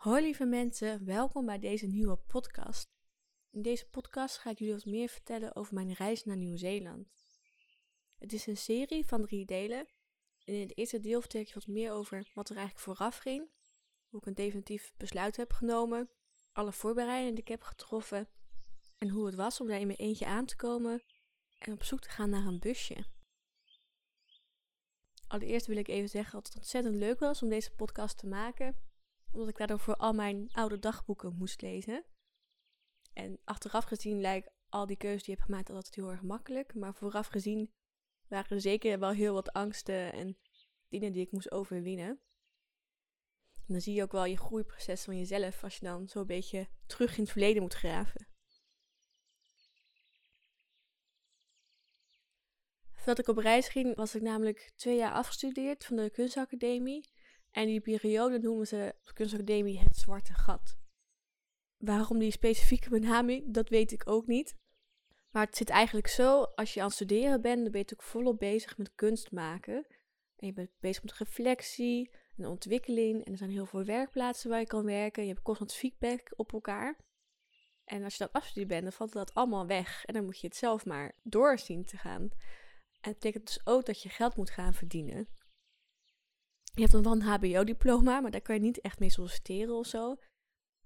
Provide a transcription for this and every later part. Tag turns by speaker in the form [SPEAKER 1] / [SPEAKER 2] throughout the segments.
[SPEAKER 1] Hoi lieve mensen, welkom bij deze nieuwe podcast. In deze podcast ga ik jullie wat meer vertellen over mijn reis naar Nieuw-Zeeland. Het is een serie van drie delen. En in het eerste deel vertel ik je wat meer over wat er eigenlijk vooraf ging, hoe ik een definitief besluit heb genomen, alle voorbereidingen die ik heb getroffen en hoe het was om daar in mijn eentje aan te komen en op zoek te gaan naar een busje. Allereerst wil ik even zeggen dat het ontzettend leuk was om deze podcast te maken omdat ik daardoor al mijn oude dagboeken moest lezen. En achteraf gezien lijkt al die keuzes die ik heb gemaakt altijd heel erg makkelijk. Maar vooraf gezien waren er zeker wel heel wat angsten en dingen die ik moest overwinnen. En dan zie je ook wel je groeiproces van jezelf als je dan zo'n beetje terug in het verleden moet graven. Voordat ik op reis ging, was ik namelijk twee jaar afgestudeerd van de kunstacademie. En die periode noemen ze de kunstacademie het zwarte gat. Waarom die specifieke benaming, dat weet ik ook niet. Maar het zit eigenlijk zo, als je aan het studeren bent, dan ben je ook volop bezig met kunst maken. En je bent bezig met reflectie en ontwikkeling. En er zijn heel veel werkplaatsen waar je kan werken. Je hebt constant feedback op elkaar. En als je dan afgestudeerd bent, dan valt dat allemaal weg. En dan moet je het zelf maar doorzien te gaan. En het betekent dus ook dat je geld moet gaan verdienen. Je hebt dan wel een HBO-diploma, maar daar kan je niet echt mee solliciteren of zo.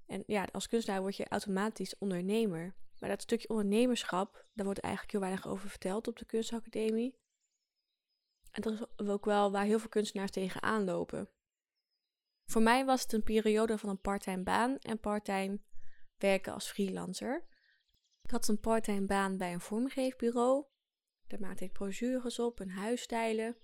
[SPEAKER 1] En ja, als kunstenaar word je automatisch ondernemer. Maar dat stukje ondernemerschap, daar wordt eigenlijk heel weinig over verteld op de kunstacademie. En dat is ook wel waar heel veel kunstenaars tegenaan lopen. Voor mij was het een periode van een parttime baan en parttime werken als freelancer. Ik had een parttime baan bij een vormgeefbureau. Daar maakte ik brochures op en huisstijlen.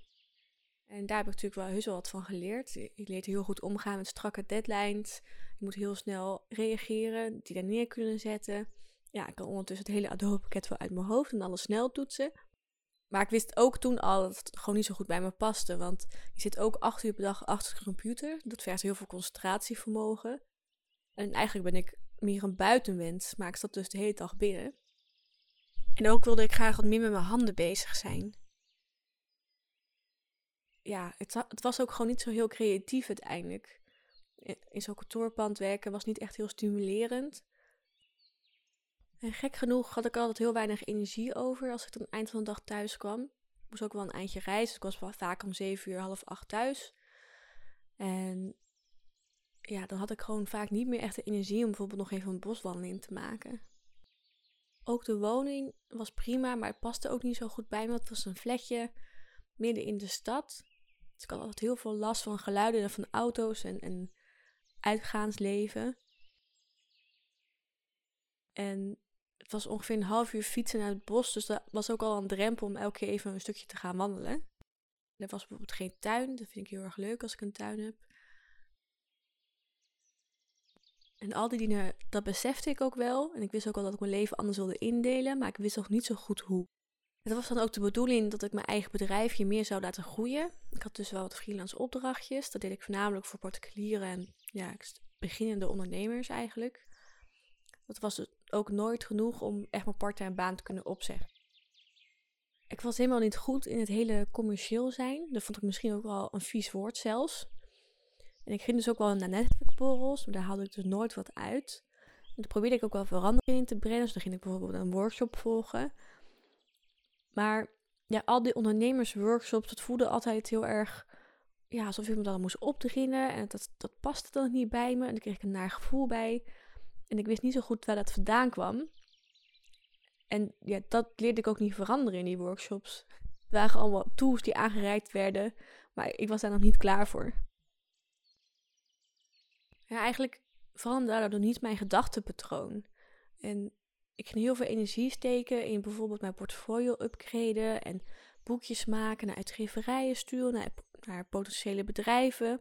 [SPEAKER 1] En daar heb ik natuurlijk wel heus wel wat van geleerd. Je leert heel goed omgaan met strakke deadlines. Je moet heel snel reageren, die daar neer kunnen zetten. Ja, ik kan ondertussen het hele Adobe pakket wel uit mijn hoofd en alles snel toetsen. Maar ik wist ook toen al dat het gewoon niet zo goed bij me paste. Want je zit ook acht uur per dag achter de computer. Dat vergt heel veel concentratievermogen. En eigenlijk ben ik meer een buitenwens, maar ik zat dus de hele dag binnen. En ook wilde ik graag wat meer met mijn handen bezig zijn ja, het, het, was ook gewoon niet zo heel creatief uiteindelijk. In zo'n kantoorpand werken was niet echt heel stimulerend. En gek genoeg had ik altijd heel weinig energie over als ik het eind van de dag thuis kwam. Ik moest ook wel een eindje reizen. ik was vaak om zeven uur, half acht thuis. En ja, dan had ik gewoon vaak niet meer echt de energie om bijvoorbeeld nog even een boswandeling te maken. Ook de woning was prima, maar het paste ook niet zo goed bij me. Het was een flatje midden in de stad. Dus ik had altijd heel veel last van geluiden van auto's en, en uitgaansleven. En het was ongeveer een half uur fietsen naar het bos. Dus dat was ook al een drempel om elke keer even een stukje te gaan wandelen. Er was bijvoorbeeld geen tuin. Dat vind ik heel erg leuk als ik een tuin heb. En al die dingen, dat besefte ik ook wel. En ik wist ook al dat ik mijn leven anders wilde indelen. Maar ik wist nog niet zo goed hoe. Het was dan ook de bedoeling dat ik mijn eigen bedrijfje meer zou laten groeien. Ik had dus wel wat freelance opdrachtjes. Dat deed ik voornamelijk voor particulieren en ja, beginnende ondernemers eigenlijk. Dat was ook nooit genoeg om echt mijn parttime baan te kunnen opzeggen. Ik was helemaal niet goed in het hele commercieel zijn. Dat vond ik misschien ook wel een vies woord zelfs. En ik ging dus ook wel naar netwerkborrels, maar daar haalde ik dus nooit wat uit. En toen probeerde ik ook wel verandering in te brengen. Dus dan ging ik bijvoorbeeld een workshop volgen. Maar ja, al die ondernemersworkshops, dat voelde altijd heel erg ja, alsof ik me dan moest opdringen. En dat, dat paste dan niet bij me. En dan kreeg ik een naar gevoel bij. En ik wist niet zo goed waar dat vandaan kwam. En ja, dat leerde ik ook niet veranderen in die workshops. Het waren allemaal tools die aangereikt werden. Maar ik was daar nog niet klaar voor. Ja, eigenlijk veranderde daardoor niet mijn gedachtenpatroon. En ik ging heel veel energie steken in bijvoorbeeld mijn portfolio upgraden en boekjes maken, naar uitgeverijen sturen, naar, naar potentiële bedrijven.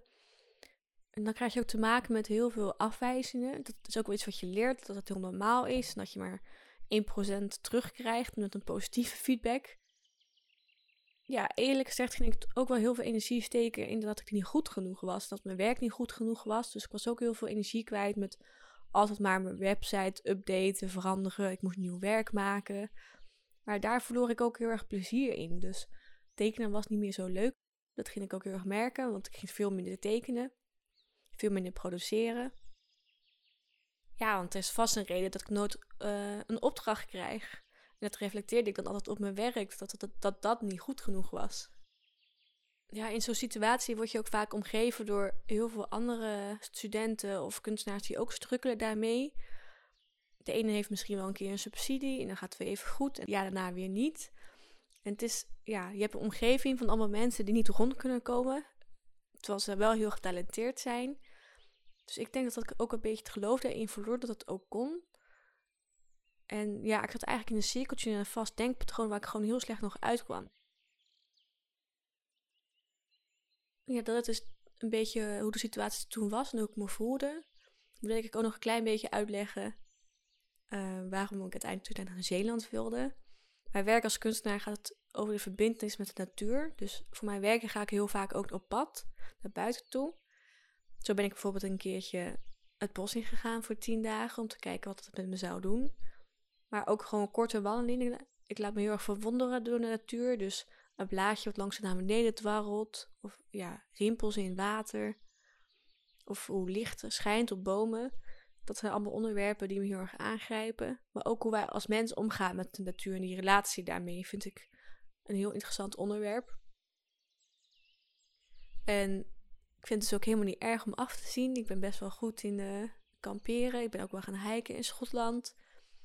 [SPEAKER 1] En dan krijg je ook te maken met heel veel afwijzingen. Dat is ook wel iets wat je leert, dat het heel normaal is. En dat je maar 1% terugkrijgt met een positieve feedback. Ja, eerlijk gezegd ging ik ook wel heel veel energie steken in dat ik niet goed genoeg was. Dat mijn werk niet goed genoeg was. Dus ik was ook heel veel energie kwijt met altijd maar mijn website updaten, veranderen. Ik moest nieuw werk maken. Maar daar verloor ik ook heel erg plezier in. Dus tekenen was niet meer zo leuk. Dat ging ik ook heel erg merken, want ik ging veel minder tekenen, veel minder produceren. Ja, want er is vast een reden dat ik nooit uh, een opdracht krijg. En dat reflecteerde ik dan altijd op mijn werk, dat dat, dat, dat niet goed genoeg was. Ja, in zo'n situatie word je ook vaak omgeven door heel veel andere studenten of kunstenaars die ook strukkelen daarmee. De ene heeft misschien wel een keer een subsidie en dan gaat het weer even goed en ja, daarna weer niet. En het is, ja, je hebt een omgeving van allemaal mensen die niet rond kunnen komen, terwijl ze wel heel getalenteerd zijn. Dus ik denk dat ik ook een beetje het geloof daarin verloor dat het ook kon. En ja, ik zat eigenlijk in een cirkeltje in een vast denkpatroon waar ik gewoon heel slecht nog uitkwam. Ja, dat is een beetje hoe de situatie toen was en hoe ik me voelde. Dan wil ik ook nog een klein beetje uitleggen uh, waarom ik uiteindelijk naar Zeeland wilde. Mijn werk als kunstenaar gaat over de verbindenis met de natuur. Dus voor mijn werken ga ik heel vaak ook op pad, naar buiten toe. Zo ben ik bijvoorbeeld een keertje het bos ingegaan voor tien dagen om te kijken wat het met me zou doen. Maar ook gewoon korte wandelingen. Ik laat me heel erg verwonderen door de natuur. Dus een blaadje wat langzaam naar beneden dwarrelt. Of ja, rimpels in water. Of hoe licht schijnt op bomen. Dat zijn allemaal onderwerpen die me heel erg aangrijpen. Maar ook hoe wij als mens omgaan met de natuur en die relatie daarmee vind ik een heel interessant onderwerp. En ik vind het dus ook helemaal niet erg om af te zien. Ik ben best wel goed in uh, kamperen. Ik ben ook wel gaan hiken in Schotland.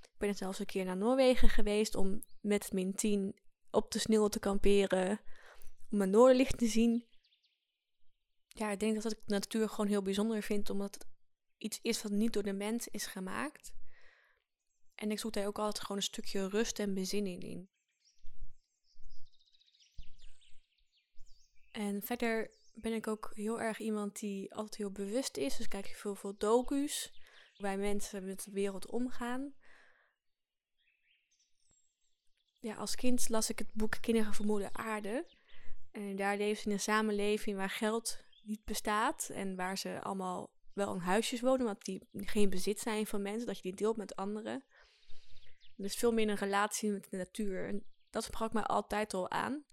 [SPEAKER 1] Ik ben zelfs een keer naar Noorwegen geweest om met min 10 op de sneeuw te kamperen. Om mijn noorderlicht te zien. Ja, ik denk dat ik de natuur gewoon heel bijzonder vind, omdat het iets is wat niet door de mens is gemaakt. En ik zoek daar ook altijd gewoon een stukje rust en bezinning in. En verder ben ik ook heel erg iemand die altijd heel bewust is. Dus kijk je veel, veel docu's. Waar mensen met de wereld omgaan. Ja, als kind las ik het boek Kinderen vermoeden aarde. En daar leven ze in een samenleving waar geld niet bestaat. En waar ze allemaal wel in huisjes wonen, maar die geen bezit zijn van mensen. Dat je die deelt met anderen. Dus veel meer een relatie met de natuur. En dat sprak mij altijd al aan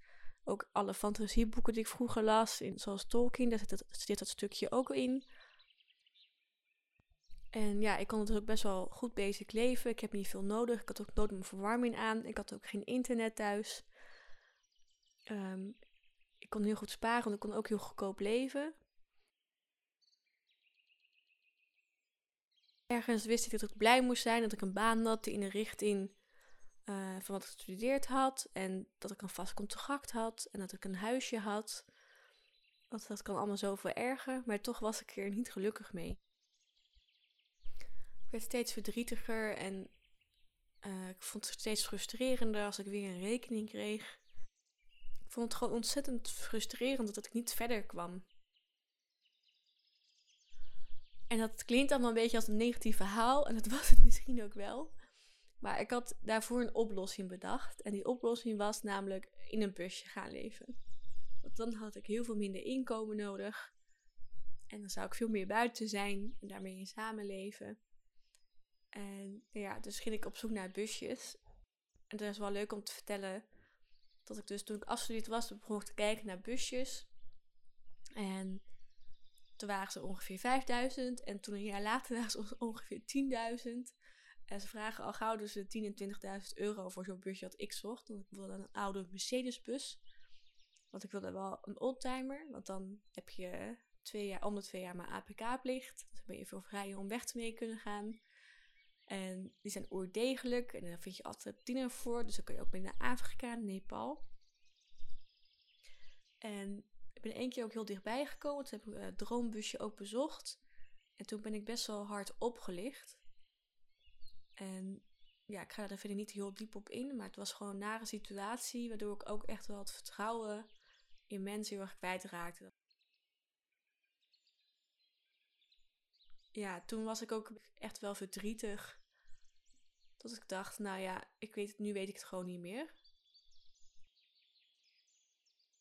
[SPEAKER 1] ook alle fantasieboeken die ik vroeger las, in, zoals Tolkien, daar dat, zit dat stukje ook in. En ja, ik kon natuurlijk best wel goed bezig leven. Ik heb niet veel nodig. Ik had ook nooit mijn verwarming aan. Ik had ook geen internet thuis. Um, ik kon heel goed sparen, want ik kon ook heel goedkoop leven. Ergens wist ik dat ik blij moest zijn, dat ik een baan had die in de richting uh, van wat ik gestudeerd had. En dat ik een vast contract had. En dat ik een huisje had. Want dat kan allemaal zoveel erger. Maar toch was ik er niet gelukkig mee. Ik werd steeds verdrietiger. En uh, ik vond het steeds frustrerender als ik weer een rekening kreeg. Ik vond het gewoon ontzettend frustrerend dat ik niet verder kwam. En dat klinkt allemaal een beetje als een negatief verhaal. En dat was het misschien ook wel. Maar ik had daarvoor een oplossing bedacht. En die oplossing was namelijk in een busje gaan leven. Want dan had ik heel veel minder inkomen nodig. En dan zou ik veel meer buiten zijn en daarmee in samenleven. En ja, dus ging ik op zoek naar busjes. En dat is wel leuk om te vertellen dat ik dus toen ik afgestudeerd was, begon te kijken naar busjes. En toen waren ze ongeveer 5000 en toen een jaar later waren ze ongeveer 10.000. En ze vragen al gauw dus 10.000 en 20.000 euro voor zo'n busje dat ik zocht. Want ik wilde een oude Mercedes-bus. Want ik wilde wel een oldtimer. Want dan heb je twee jaar, om de twee jaar maar APK-plicht. Dus dan ben je veel vrijer om weg te mee kunnen gaan. En die zijn oerdegelijk. En daar vind je altijd tiener voor. Dus dan kun je ook mee naar Afrika, Nepal. En ik ben één keer ook heel dichtbij gekomen. Toen heb ik het droombusje ook bezocht. En toen ben ik best wel hard opgelicht. En ja, ik ga er verder niet heel diep op in, maar het was gewoon een nare situatie, waardoor ik ook echt wel het vertrouwen in mensen heel erg kwijtraakte. Ja, toen was ik ook echt wel verdrietig. Dat ik dacht, nou ja, ik weet het, nu weet ik het gewoon niet meer.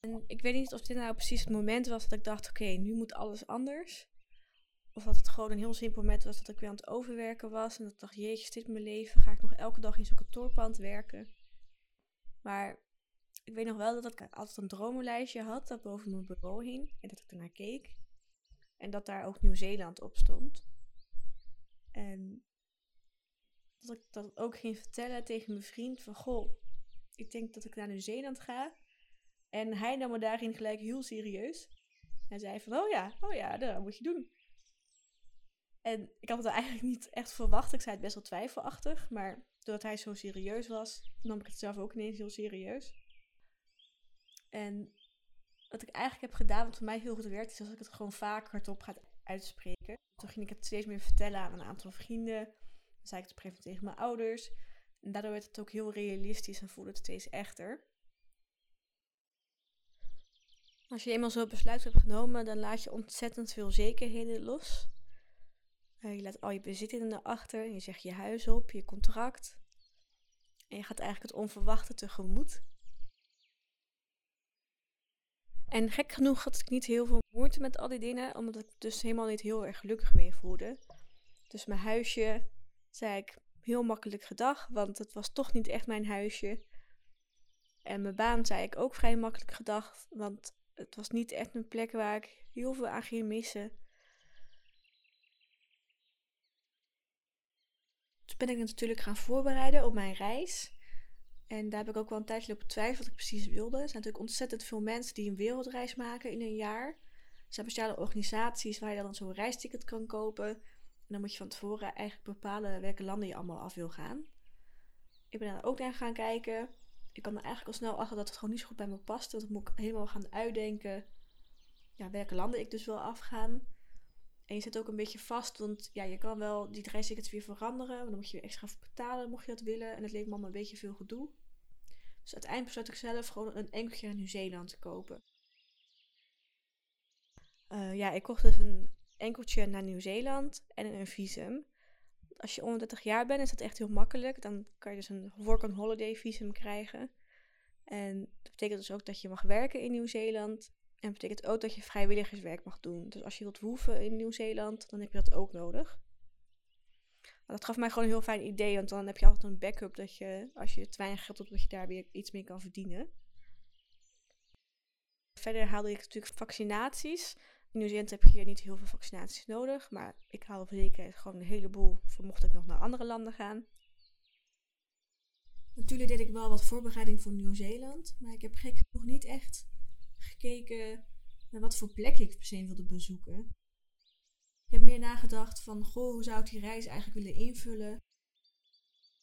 [SPEAKER 1] En ik weet niet of dit nou precies het moment was dat ik dacht, oké, nu moet alles anders. Of dat het gewoon een heel simpel moment was dat ik weer aan het overwerken was. En dat ik dacht, jeetje, dit mijn leven? Ga ik nog elke dag in zo'n kantoorpand werken? Maar ik weet nog wel dat ik altijd een dromenlijstje had dat boven mijn bureau hing. En dat ik ernaar keek. En dat daar ook Nieuw-Zeeland op stond. En dat ik dat ook ging vertellen tegen mijn vriend van goh, ik denk dat ik naar Nieuw-Zeeland ga. En hij nam me daarin gelijk heel serieus. Hij zei van, oh ja, oh ja, dat moet je doen. En ik had het eigenlijk niet echt verwacht. Ik zei het best wel twijfelachtig. Maar doordat hij zo serieus was, nam ik het zelf ook ineens heel serieus. En wat ik eigenlijk heb gedaan, wat voor mij heel goed werkt, is als ik het gewoon vaak hardop ga uitspreken. Toen ging ik het steeds meer vertellen aan een aantal vrienden. Zei ik het op een gegeven moment tegen mijn ouders. En daardoor werd het ook heel realistisch en voelde het steeds echter. Als je eenmaal zo'n besluit hebt genomen, dan laat je ontzettend veel zekerheden los. Eh, je laat al je bezittingen achter, je zegt je huis op, je contract. En je gaat eigenlijk het onverwachte tegemoet. En gek genoeg had ik niet heel veel moeite met al die dingen, omdat ik dus helemaal niet heel erg gelukkig mee voelde. Dus mijn huisje, zei ik heel makkelijk gedag, want het was toch niet echt mijn huisje. En mijn baan zei ik ook vrij makkelijk gedag, want het was niet echt een plek waar ik heel veel aan ging missen. Toen ben ik natuurlijk gaan voorbereiden op mijn reis. En daar heb ik ook wel een tijdje op twijfel wat ik precies wilde. Er zijn natuurlijk ontzettend veel mensen die een wereldreis maken in een jaar. Er zijn speciale organisaties waar je dan zo'n reisticket kan kopen. Dan moet je van tevoren eigenlijk bepalen welke landen je allemaal af wil gaan. Ik ben daar ook naar gaan kijken. Ik kwam er eigenlijk al snel achter dat het gewoon niet zo goed bij me past. Dat ik moet helemaal gaan uitdenken ja, welke landen ik dus wil afgaan. En je zit ook een beetje vast, want ja, je kan wel die reistickets weer veranderen. Maar dan moet je weer extra betalen mocht je dat willen. En het leek me allemaal een beetje veel gedoe. Dus uiteindelijk besloot ik zelf gewoon een enkeltje naar Nieuw-Zeeland te kopen. Uh, ja, ik kocht dus een enkeltje naar Nieuw-Zeeland en een visum. Als je onder 30 jaar bent, is dat echt heel makkelijk. Dan kan je dus een work on holiday visum krijgen. En dat betekent dus ook dat je mag werken in Nieuw-Zeeland. En dat betekent ook dat je vrijwilligerswerk mag doen. Dus als je wilt woeven in Nieuw-Zeeland, dan heb je dat ook nodig. Dat gaf mij gewoon een heel fijn idee, want dan heb je altijd een backup dat je, als je te weinig geld hebt, dat je daar weer iets mee kan verdienen. Verder haalde ik natuurlijk vaccinaties. In Nieuw-Zeeland heb je niet heel veel vaccinaties nodig, maar ik haalde voor zekerheid gewoon een heleboel, voor mocht ik nog naar andere landen gaan. Natuurlijk deed ik wel wat voorbereiding voor Nieuw-Zeeland, maar ik heb gek nog niet echt gekeken naar wat voor plek ik per se wilde bezoeken. Ik heb meer nagedacht van, goh, hoe zou ik die reis eigenlijk willen invullen?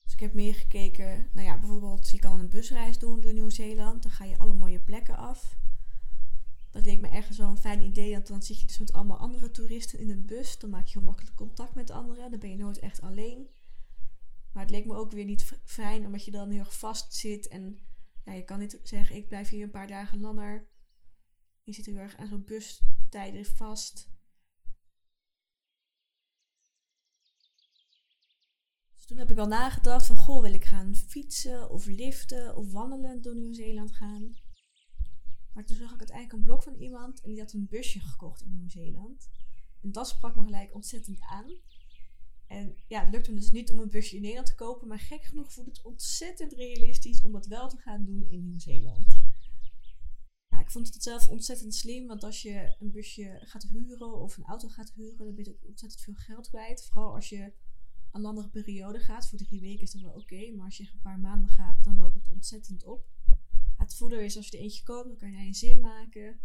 [SPEAKER 1] Dus ik heb meer gekeken, nou ja, bijvoorbeeld, je kan een busreis doen door Nieuw-Zeeland. Dan ga je alle mooie plekken af. Dat leek me ergens wel een fijn idee, want dan zit je dus met allemaal andere toeristen in een bus. Dan maak je heel makkelijk contact met anderen. Dan ben je nooit echt alleen. Maar het leek me ook weer niet fijn, omdat je dan heel erg vast zit. En ja, je kan niet zeggen, ik blijf hier een paar dagen langer. Je zit heel erg aan zo'n bustijden vast. Dus toen heb ik al nagedacht van, goh, wil ik gaan fietsen of liften of wandelen door Nieuw-Zeeland gaan? Maar toen zag ik uiteindelijk een blog van iemand en die had een busje gekocht in Nieuw-Zeeland. En dat sprak me gelijk ontzettend aan. En ja, het lukte me dus niet om een busje in Nederland te kopen, maar gek genoeg voelde het ontzettend realistisch om dat wel te gaan doen in Nieuw-Zeeland ik vond het zelf ontzettend slim, want als je een busje gaat huren of een auto gaat huren, dan ben je ontzettend veel geld kwijt. Vooral als je een langere periode gaat. Voor drie weken is dat wel oké, maar als je een paar maanden gaat, dan loopt het ontzettend op. Het voordeel is als je er eentje koopt, dan kan je een zin maken.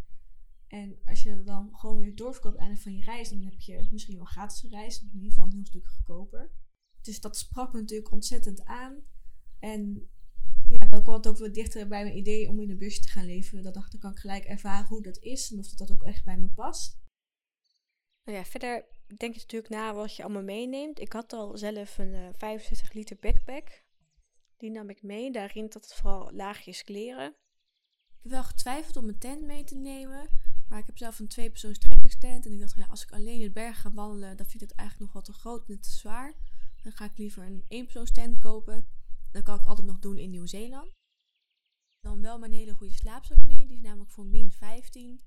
[SPEAKER 1] En als je dan gewoon weer doorverkoopt aan het einde van je reis, dan heb je misschien wel gratis reis, in ieder geval een heel stuk goedkoper. Dus dat sprak me natuurlijk ontzettend aan. En ja, dan kwam het ook wat dichter bij mijn idee om in een busje te gaan leven. Dat dacht ik, kan ik gelijk ervaren hoe dat is en of dat, dat ook echt bij me past. Nou ja, verder denk je natuurlijk na wat je allemaal meeneemt. Ik had al zelf een uh, eh, 65 liter backpack. Die nam ik mee. Daarin dat het vooral laagjes kleren. Ik heb wel getwijfeld om een tent mee te nemen. Maar ik heb zelf een tweepersoons trekkingstent. En ik dacht, ja, als ik alleen in de berg ga wandelen, dan vind ik het eigenlijk nog wat te groot en te zwaar. Dan ga ik liever een eenpersoonstent kopen. Dat kan ik altijd nog doen in Nieuw-Zeeland. Dan wel mijn hele goede slaapzak mee. Die is namelijk voor min 15.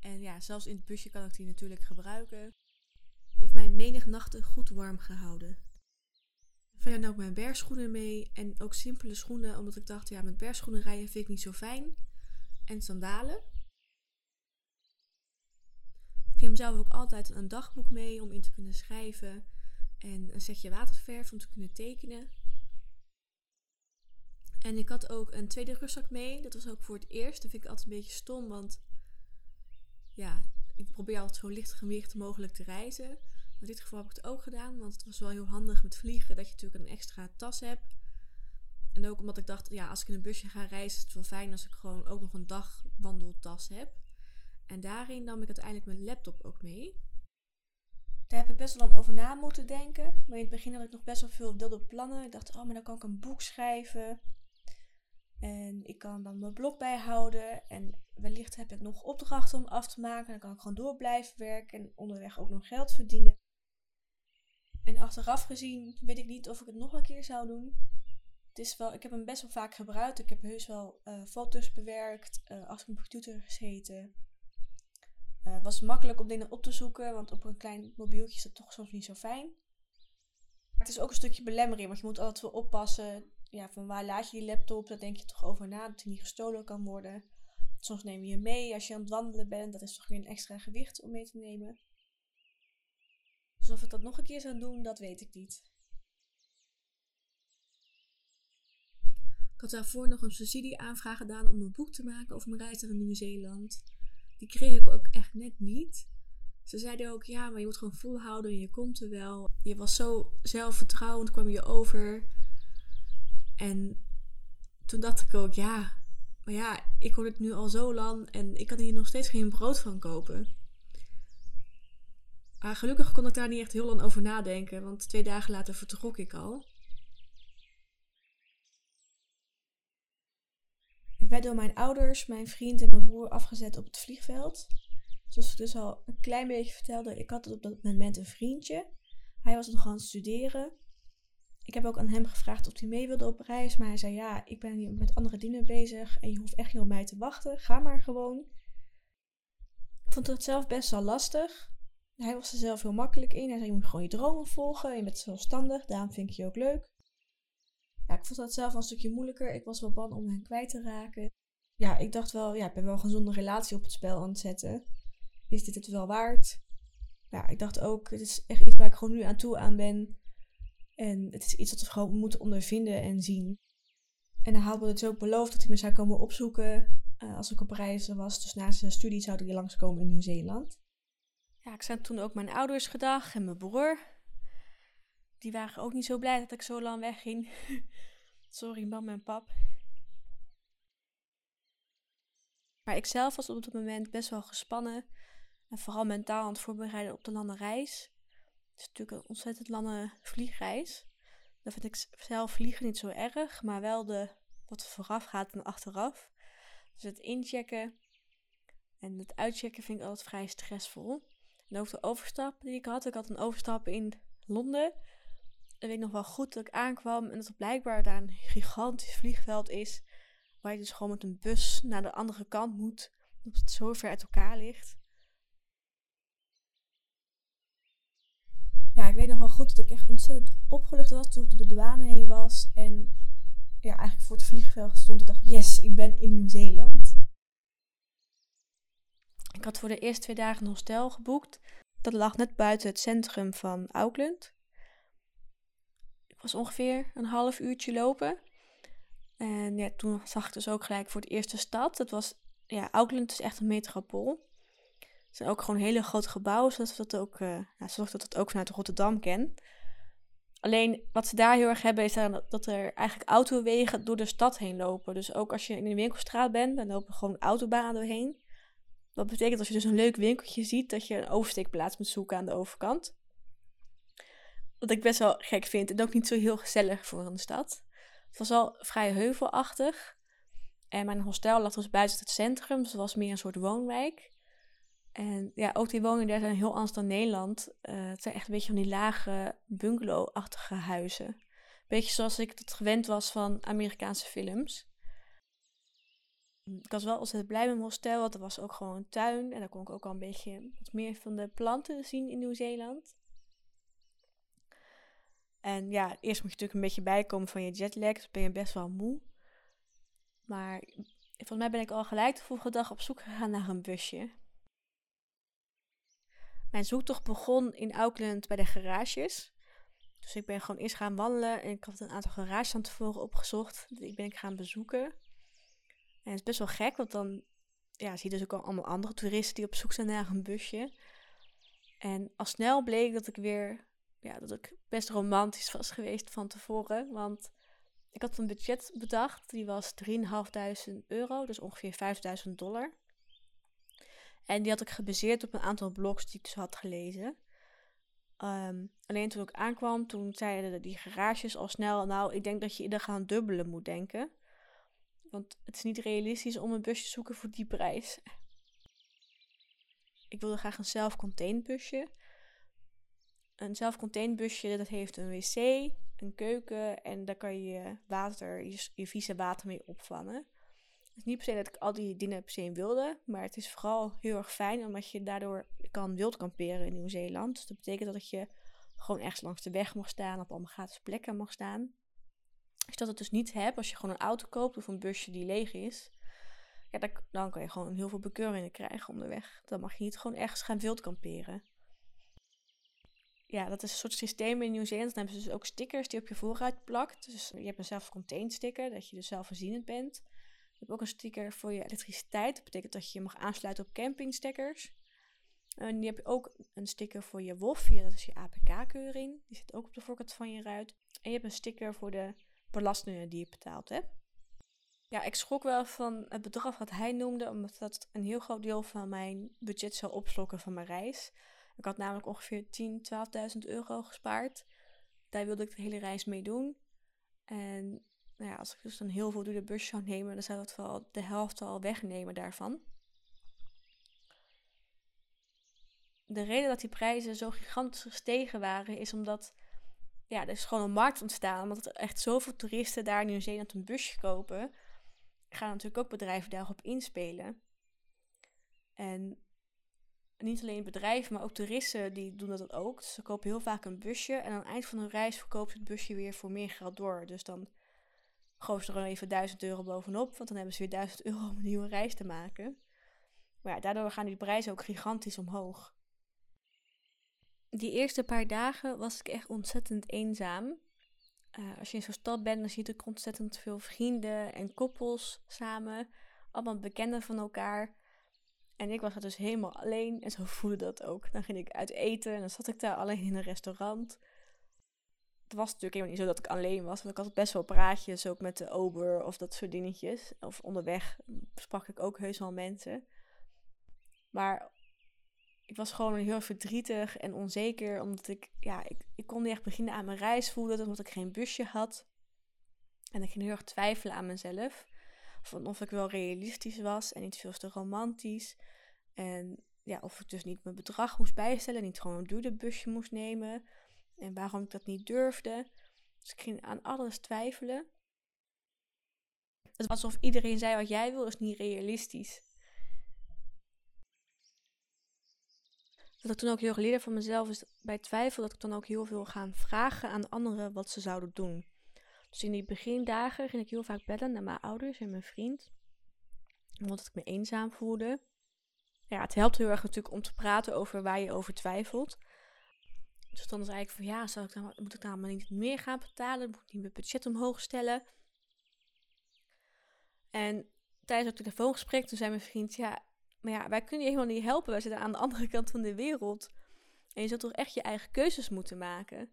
[SPEAKER 1] En ja, zelfs in het busje kan ik die natuurlijk gebruiken. Die heeft mij menig nachten goed warm gehouden. Verder nam ik mijn bergschoenen mee. En ook simpele schoenen, omdat ik dacht, ja, met bergschoenen rijden vind ik niet zo fijn. En sandalen. Ik neem zelf ook altijd een dagboek mee om in te kunnen schrijven. En een setje waterverf om te kunnen tekenen. En ik had ook een tweede rugzak mee. Dat was ook voor het eerst. Dat vind ik altijd een beetje stom, want ja, ik probeer altijd zo licht gewicht mogelijk te reizen. In dit geval heb ik het ook gedaan, want het was wel heel handig met vliegen dat je natuurlijk een extra tas hebt. En ook omdat ik dacht, ja, als ik in een busje ga reizen, is het wel fijn als ik gewoon ook nog een dagwandeltas heb. En daarin nam ik uiteindelijk mijn laptop ook mee. Daar heb ik best wel over na moeten denken. Maar in het begin had ik nog best wel veel wilde plannen. Ik dacht, oh, maar dan kan ik een boek schrijven. En ik kan dan mijn blog bijhouden. En wellicht heb ik nog opdrachten om af te maken. Dan kan ik gewoon door blijven werken en onderweg ook nog geld verdienen. En achteraf gezien weet ik niet of ik het nog een keer zou doen. Het is wel, ik heb hem best wel vaak gebruikt. Ik heb heus wel uh, foto's bewerkt, uh, achter mijn computer gezeten. Het uh, was makkelijk om dingen op te zoeken, want op een klein mobieltje is dat toch soms niet zo fijn. Het is ook een stukje belemmering, want je moet altijd wel oppassen ja, van waar laat je je laptop? Daar denk je toch over na dat hij niet gestolen kan worden. Soms neem je hem mee als je aan het wandelen bent. Dat is toch weer een extra gewicht om mee te nemen. Dus of ik dat nog een keer zou doen, dat weet ik niet. Ik had daarvoor nog een subsidieaanvraag gedaan om een boek te maken over mijn reis naar Nieuw-Zeeland. Die kreeg ik ook echt net niet. Ze zeiden ook, ja, maar je moet gewoon volhouden en je komt er wel. Je was zo zelfvertrouwend, kwam je over. En toen dacht ik ook, ja, maar ja, ik hoor het nu al zo lang en ik kan hier nog steeds geen brood van kopen. Maar gelukkig kon ik daar niet echt heel lang over nadenken, want twee dagen later vertrok ik al. Ik werd door mijn ouders, mijn vriend en mijn broer afgezet op het vliegveld. Zoals ik dus al een klein beetje vertelde, ik had op dat moment een vriendje. Hij was nog aan het studeren. Ik heb ook aan hem gevraagd of hij mee wilde op reis. Maar hij zei: Ja, ik ben hier met andere dingen bezig. En je hoeft echt niet op mij te wachten. Ga maar gewoon. Ik vond het zelf best wel lastig. Hij was er zelf heel makkelijk in. Hij zei: Je moet gewoon je dromen volgen. Je bent zelfstandig. Daarom vind ik je ook leuk. Ja, ik vond dat zelf een stukje moeilijker. Ik was wel bang om hem kwijt te raken. Ja, ik dacht wel: Ja, ik ben wel een gezonde relatie op het spel aan het zetten. Is dit het wel waard? Ja, ik dacht ook: Het is echt iets waar ik gewoon nu aan toe aan ben. En het is iets dat we gewoon moeten ondervinden en zien. En hij had me dus ook beloofd dat hij me zou komen opzoeken uh, als ik op reis was. Dus na zijn studie zou hij langskomen in Nieuw-Zeeland. Ja, ik zag toen ook mijn ouders gedag en mijn broer. Die waren ook niet zo blij dat ik zo lang wegging. Sorry, mam en pap. Maar ik zelf was op dat moment best wel gespannen. En vooral mentaal aan het voorbereiden op de lange reis. Het is natuurlijk een ontzettend lange vliegreis. Dan vind ik zelf vliegen niet zo erg, maar wel de, wat vooraf gaat en achteraf. Dus het inchecken en het uitchecken vind ik altijd vrij stressvol. De overstap die ik had. Ik had een overstap in Londen. En weet ik nog wel goed dat ik aankwam en dat er blijkbaar daar een gigantisch vliegveld is. Waar je dus gewoon met een bus naar de andere kant moet. Omdat het zo ver uit elkaar ligt. ja, ik weet nog wel goed dat ik echt ontzettend opgelucht was toen ik de douane heen was. En ja, eigenlijk voor het vliegveld stond. Ik dacht, yes, ik ben in Nieuw-Zeeland. Ik had voor de eerste twee dagen een hostel geboekt. Dat lag net buiten het centrum van Auckland. Ik was ongeveer een half uurtje lopen. En ja, toen zag ik dus ook gelijk voor het eerste stad. Dat was, ja, Auckland is echt een metropool. Het zijn ook gewoon hele grote gebouwen, zodat we dat ook, uh, nou, zoals dat ook vanuit Rotterdam ken. Alleen wat ze daar heel erg hebben, is dat er eigenlijk autowegen door de stad heen lopen. Dus ook als je in een winkelstraat bent, dan lopen gewoon autobanen doorheen. Dat betekent als je dus een leuk winkeltje ziet, dat je een oversteekplaats moet zoeken aan de overkant. Wat ik best wel gek vind en ook niet zo heel gezellig voor een stad. Het was al vrij heuvelachtig. En mijn hostel lag dus buiten het centrum, dus het was meer een soort woonwijk. En ja, ook die woningen daar zijn heel anders dan Nederland. Uh, het zijn echt een beetje van die lage bungalow-achtige huizen. Beetje zoals ik dat gewend was van Amerikaanse films. Ik was wel ontzettend blij met mijn hostel, want er was ook gewoon een tuin. En daar kon ik ook al een beetje wat meer van de planten zien in Nieuw-Zeeland. En ja, eerst moet je natuurlijk een beetje bijkomen van je jetlag, dus ben je best wel moe. Maar volgens mij ben ik al gelijk de volgende dag op zoek gegaan naar een busje. Mijn zoektocht begon in Auckland bij de garages. Dus ik ben gewoon eerst gaan wandelen en ik had een aantal garages van tevoren opgezocht. Die ben ik gaan bezoeken. En het is best wel gek, want dan ja, zie je dus ook al allemaal andere toeristen die op zoek zijn naar een busje. En al snel bleek dat ik weer, ja, dat ik best romantisch was geweest van tevoren. Want ik had een budget bedacht, die was 3.500 euro, dus ongeveer 5.000 dollar. En die had ik gebaseerd op een aantal blogs die ik dus had gelezen. Um, alleen toen ik aankwam, toen zeiden die garages al snel, nou, ik denk dat je eerder gaan dubbelen moet denken. Want het is niet realistisch om een busje te zoeken voor die prijs. Ik wilde graag een zelf-contained busje. Een zelf-contained busje, dat heeft een wc, een keuken en daar kan je water, je, vieze water mee opvangen. Het is niet per se dat ik al die dingen per se wilde, maar het is vooral heel erg fijn omdat je daardoor kan wild kamperen in Nieuw-Zeeland. Dus dat betekent dat je gewoon ergens langs de weg mag staan, op allemaal gratis plekken mag staan. Als je dat het dus niet hebt, als je gewoon een auto koopt of een busje die leeg is, ja, dan, dan kan je gewoon heel veel bekeuringen krijgen onderweg. Dan mag je niet gewoon ergens gaan wild kamperen. Ja, dat is een soort systeem in Nieuw-Zeeland. Dan hebben ze dus ook stickers die op je voorruit plakt. Dus je hebt een zelf-contained sticker, dat je dus zelfvoorzienend bent. Je hebt ook een sticker voor je elektriciteit. Dat betekent dat je je mag aansluiten op campingstekkers. En je ook een sticker voor je WOF, dat is je APK-keuring. Die zit ook op de voorkant van je ruit. En je hebt een sticker voor de belastingen die je betaald hebt. Ja, ik schrok wel van het bedrag wat hij noemde, omdat dat een heel groot deel van mijn budget zou opslokken van mijn reis. Ik had namelijk ongeveer 10, 12.000 euro gespaard. Daar wilde ik de hele reis mee doen. En nou ja, als ik dus dan heel veel door de bus zou nemen, dan zou dat wel de helft al wegnemen daarvan. De reden dat die prijzen zo gigantisch gestegen waren, is omdat ja, er is gewoon een markt ontstaan. Omdat er echt zoveel toeristen daar in Nieuw-Zeeland een busje kopen. Gaan natuurlijk ook bedrijven daarop inspelen. En niet alleen bedrijven, maar ook toeristen die doen dat ook. Dus ze kopen heel vaak een busje en aan het eind van hun reis verkoopt het busje weer voor meer geld door. Dus dan gooien ze er even 1000 euro bovenop, want dan hebben ze weer 1000 euro om een nieuwe reis te maken. Maar ja, daardoor gaan die prijzen ook gigantisch omhoog. Die eerste paar dagen was ik echt ontzettend eenzaam. Uh, als je in zo'n stad bent, dan zie je ontzettend veel vrienden en koppels samen. Allemaal bekenden van elkaar. En ik was er dus helemaal alleen en zo voelde dat ook. Dan ging ik uit eten en dan zat ik daar alleen in een restaurant. Het was natuurlijk helemaal niet zo dat ik alleen was, want ik had best wel praatjes ook met de ober of dat soort dingetjes. Of onderweg sprak ik ook heus wel mensen. Maar ik was gewoon heel verdrietig en onzeker, omdat ik, ja, ik, ik kon niet echt beginnen aan mijn reis voelen, omdat ik geen busje had. En ik ging heel erg twijfelen aan mezelf. Van of ik wel realistisch was en niet veel te romantisch. En ja, of ik dus niet mijn bedrag moest bijstellen, niet gewoon een duurder busje moest nemen. En waarom ik dat niet durfde. Dus ik ging aan alles twijfelen. Het was alsof iedereen zei wat jij wil is niet realistisch. Dat ik toen ook heel geleerd van mezelf is bij twijfel dat ik dan ook heel veel gaan vragen aan anderen wat ze zouden doen. Dus in die begindagen ging ik heel vaak bellen naar mijn ouders en mijn vriend. Omdat ik me eenzaam voelde. Ja, het helpt heel erg natuurlijk om te praten over waar je over twijfelt. Dus dan zei ik van ja, ik moet ik dan maar niet meer gaan betalen? Moet ik niet mijn budget omhoog stellen? En tijdens het telefoongesprek toen zei mijn vriend, ja, maar ja, wij kunnen je helemaal niet helpen. Wij zitten aan de andere kant van de wereld. En je zult toch echt je eigen keuzes moeten maken.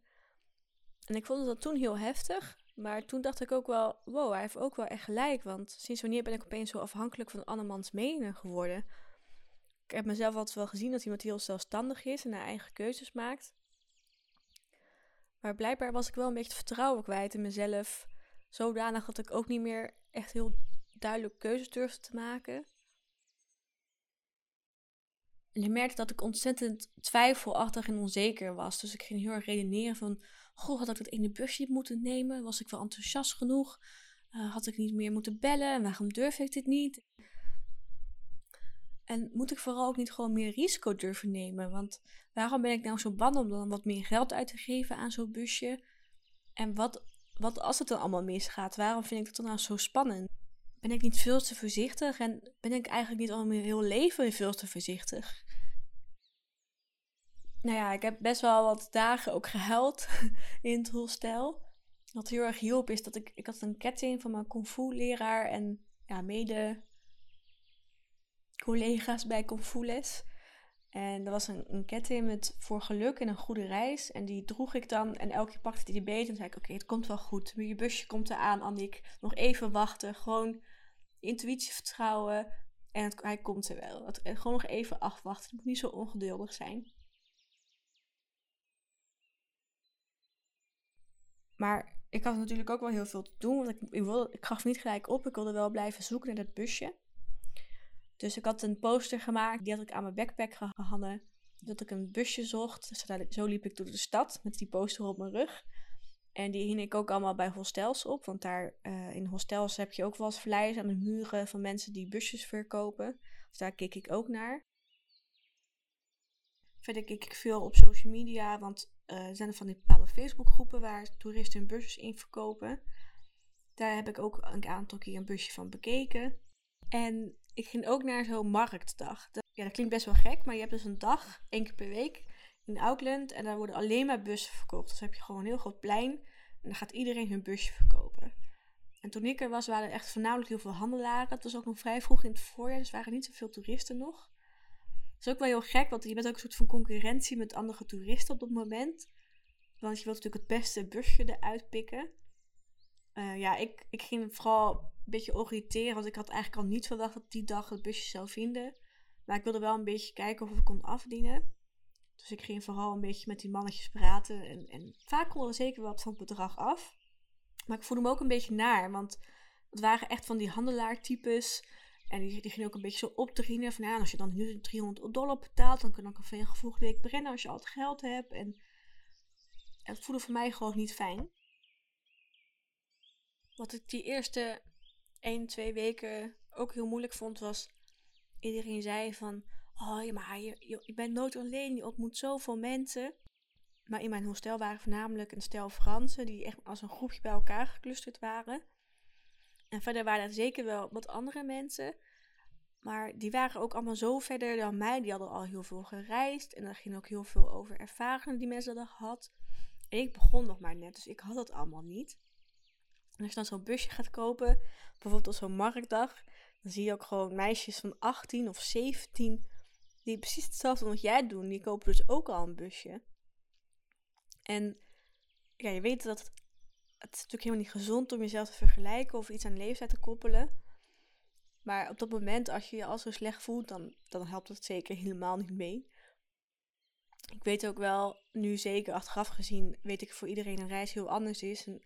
[SPEAKER 1] En ik vond dat toen heel heftig. Maar toen dacht ik ook wel, wow, hij heeft ook wel echt gelijk. Want sinds wanneer ben ik opeens zo afhankelijk van andermans meningen geworden? Ik heb mezelf altijd wel gezien als iemand heel zelfstandig is en haar eigen keuzes maakt. Maar blijkbaar was ik wel een beetje vertrouwen kwijt in mezelf. Zodanig dat ik ook niet meer echt heel duidelijk keuzes durfde te maken. En ik merkte dat ik ontzettend twijfelachtig en onzeker was. Dus ik ging heel erg redeneren van... Goh, had ik dat ene busje moeten nemen? Was ik wel enthousiast genoeg? Uh, had ik niet meer moeten bellen? En waarom durf ik dit niet? En moet ik vooral ook niet gewoon meer risico durven nemen? Want waarom ben ik nou zo bang om dan wat meer geld uit te geven aan zo'n busje? En wat, wat als het dan allemaal misgaat? Waarom vind ik dat dan nou zo spannend? Ben ik niet veel te voorzichtig? En ben ik eigenlijk niet al mijn heel leven veel te voorzichtig? Nou ja, ik heb best wel wat dagen ook gehuild in het hostel. Wat heel erg hielp is dat ik, ik had een ketting van mijn kung fu leraar en ja, mede collega's bij kung fu les. En dat was een, een ketting met voor geluk en een goede reis. En die droeg ik dan. En elke keer pakte hij die beet. En zei ik, oké, het komt wel goed. Je busje komt eraan, Annick. Nog even wachten. Gewoon intuïtie vertrouwen. En het, hij komt er wel. Het, gewoon nog even afwachten. Het moet niet zo ongeduldig zijn. Maar ik had natuurlijk ook wel heel veel te doen. Want ik, ik, gaf niet gelijk op. Ik wilde wel blijven zoeken naar dat busje. Dus ik had een poster gemaakt, die had ik aan mijn backpack gehangen. Dat ik een busje zocht. Zo liep ik door de stad met die poster op mijn rug. En die hing ik ook allemaal bij hostels op. Want daar uh, in hostels heb je ook wel eens flyers aan de muren van mensen die busjes verkopen. Dus daar keek ik ook naar. Verder keek ik veel op social media, want uh, er zijn er van die bepaalde Facebookgroepen waar toeristen hun busjes in verkopen. Daar heb ik ook een aantal keer een busje van bekeken. En ik ging ook naar zo'n marktdag. ja, dat klinkt best wel gek, maar je hebt dus een dag, één keer per week, in Auckland. En daar worden alleen maar bussen verkocht. Dus heb je gewoon een heel groot plein. En dan gaat iedereen hun busje verkopen. En toen ik er was, waren er echt voornamelijk heel veel handelaren. Het was ook nog vrij vroeg in het voorjaar, dus waren niet zoveel toeristen nog. Dat is ook wel heel gek, want je bent ook een soort van concurrentie met andere toeristen op dat moment. Want je wilt natuurlijk het beste busje eruit pikken. Uh, ja, ik, ik ging vooral beetje oriënteren. Want ik had eigenlijk al niet verwacht dat die dag het busje zou vinden. Maar ik wilde wel een beetje kijken of ik kon afdienen. Dus ik ging vooral een beetje met die mannetjes praten. En, en vaak konden we zeker wat van het bedrag af. Maar ik voelde me ook een beetje naar. Want het waren echt van die handelaartypes. En die, die gingen ook een beetje zo opdringen. Van als je dan nu 300 dollar betaalt, dan kan ik een veel gevoegde week brennen als je al het geld hebt. En het voelde voor mij gewoon niet fijn. Wat ik die eerste 1, twee weken ook heel moeilijk vond, was iedereen zei van, oh maar je, je, je bent nooit alleen, je ontmoet zoveel mensen. Maar in mijn hostel waren voornamelijk een stel Fransen die echt als een groepje bij elkaar geclusterd waren. En verder waren er zeker wel wat andere mensen. Maar die waren ook allemaal zo verder dan mij. Die hadden al heel veel gereisd. En er ging ook heel veel over ervaringen die mensen hadden gehad. En ik begon nog maar net, dus ik had het allemaal niet. En als je dan zo'n busje gaat kopen, bijvoorbeeld op zo'n marktdag, dan zie je ook gewoon meisjes van 18 of 17 die precies hetzelfde wat jij doen. Die kopen dus ook al een busje. En ja, je weet dat het, is natuurlijk helemaal niet gezond om jezelf te vergelijken of iets aan leeftijd te koppelen. Maar op dat moment, als je je al zo slecht voelt, dan, dan helpt het zeker helemaal niet mee. Ik weet ook wel, nu zeker achteraf gezien, weet ik voor iedereen een reis heel anders is. En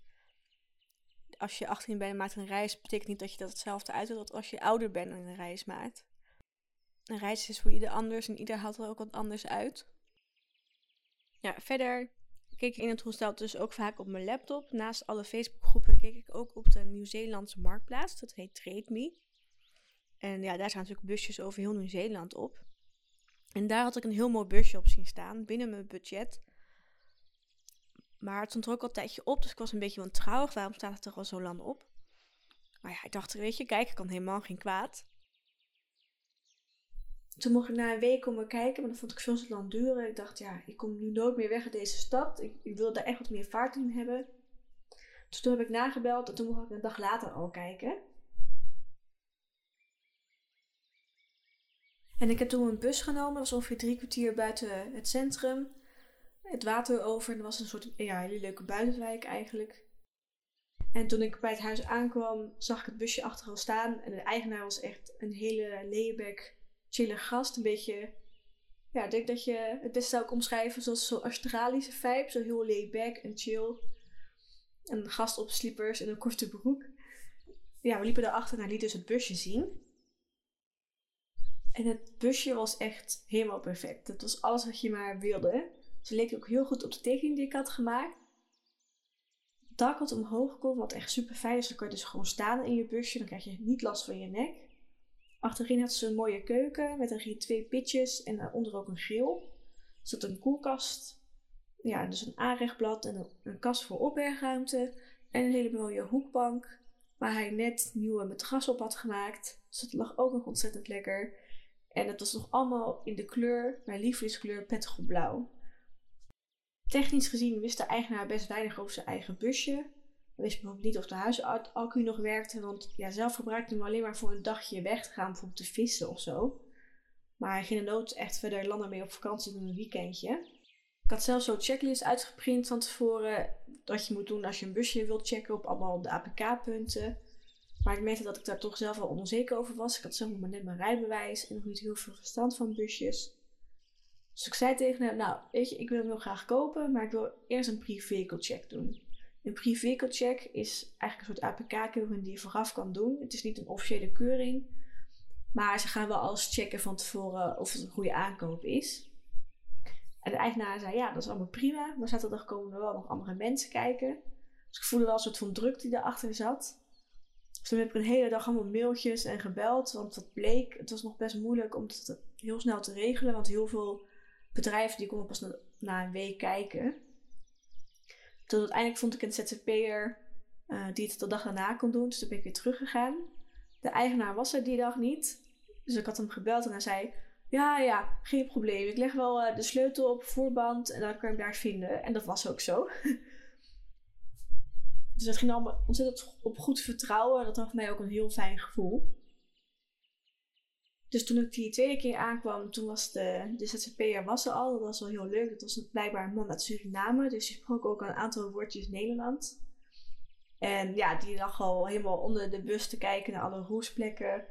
[SPEAKER 1] als je 18 bent en maakt een reis, betekent niet dat je dat hetzelfde als als je ouder bent en een reis maakt. Een reis is voor ieder anders en ieder haalt er ook wat anders uit. Ja, verder keek ik in het hostel dus ook vaak op mijn laptop. Naast alle Facebookgroepen keek ik ook op de Nieuw-Zeelandse marktplaats. Dat heet Trade Me. En ja, daar staan natuurlijk busjes over heel Nieuw-Zeeland op. En daar had ik een heel mooi busje op zien staan, binnen mijn budget. Maar het stond er ook al een tijdje op, dus ik was een beetje wantrouwig. Waarom staat het er al zo lang op? Maar ja, ik dacht, weet je, kijken kan helemaal geen kwaad. Toen mocht ik na een week komen kijken, maar dat vond ik veel te lang duren. Ik dacht, ja, ik kom nu nooit meer weg uit deze stad. Ik, ik wil daar echt wat meer vaart in hebben. Dus toen heb ik nagebeld en toen mocht ik een dag later al kijken. En ik heb toen een bus genomen, dat was ongeveer drie kwartier buiten het centrum het water over. En er was een soort ja, hele leuke buitenwijk eigenlijk. En toen ik bij het huis aankwam, zag ik het busje achter al staan. En de eigenaar was echt een hele laidback, chille gast. Een beetje, ja, ik denk dat je het best zou omschrijven zoals zo'n Australische vibe. Zo heel laidback en chill. Een gast op slippers en een korte broek. Ja, we liepen daarachter en hij liet dus het busje zien. En het busje was echt helemaal perfect. Het was alles wat je maar wilde. Ze leek ook heel goed op de tekening die ik had gemaakt. Het dak had omhoog gekomen, wat echt super fijn is. Dan kan je dus gewoon staan in je busje, dan krijg je niet last van je nek. Achterin had ze een mooie keuken met erin twee pitjes en daaronder ook een grill. Er zat een koelkast, ja, dus een aanrechtblad en een, kast voor opbergruimte. En een hele mooie hoekbank waar hij net nieuwe matras op had gemaakt. Dus dat lag ook nog ontzettend lekker. En het was nog allemaal in de kleur, mijn lievelingskleur, pettigelblauw.
[SPEAKER 2] technisch gezien wist de eigenaar best weinig over zijn eigen busje. Hij wist bijvoorbeeld niet of de huisaccu nog werkte, want ja, zelf gebruikte hem alleen maar voor een dagje weg te gaan, bijvoorbeeld te vissen of zo. Maar hij ging de nood echt verder landen mee op vakantie dan een weekendje. Ik had zelfs zo'n checklist uitgeprint van tevoren. Dat je moet doen als je een busje wilt checken op allemaal de APK-punten. Maar ik merkte dat ik daar toch zelf wel onzeker over was. Ik had zelf nog maar net mijn rijbewijs en nog niet heel veel verstand van busjes. Dus ik zei tegen hem, nou weet je, ik wil hem heel graag kopen, maar ik wil eerst een pre-vehicle check doen. Een check is eigenlijk een soort APK-keuring die je vooraf kan doen. Het is niet een officiële keuring, maar ze gaan wel alles checken van tevoren of het een goede aankoop is. En de eigenaar zei, ja, dat is allemaal prima, maar zaterdag komen er wel nog andere mensen kijken. Dus ik voelde wel een soort van druk die erachter zat. Dus toen heb ik een hele dag allemaal mailtjes en gebeld, want wat bleek, het was nog best moeilijk om het heel snel te regelen, want heel veel bedrijven die konden pas na een week kijken. Toen uiteindelijk vond ik een ZZP'er uh, die het de dag daarna kon doen, dus toen ben ik weer teruggegaan. De eigenaar was er die dag niet, dus ik had hem gebeld en hij zei, ja, ja, geen probleem. Ik leg wel uh, de sleutel op voorband en dan kan hem daar vinden. En dat was ook zo. dus dat ging allemaal ontzettend op goed vertrouwen. Dat gaf mij ook een heel fijn gevoel. Dus toen ik die tweede keer aankwam, toen was de, de ZZP'er was er al. Dat was wel heel leuk. Dat was blijkbaar een man uit Suriname. Dus die sprak ook een aantal woordjes Nederlands. En ja, die lag al helemaal onder de bus te kijken naar alle roesplekken.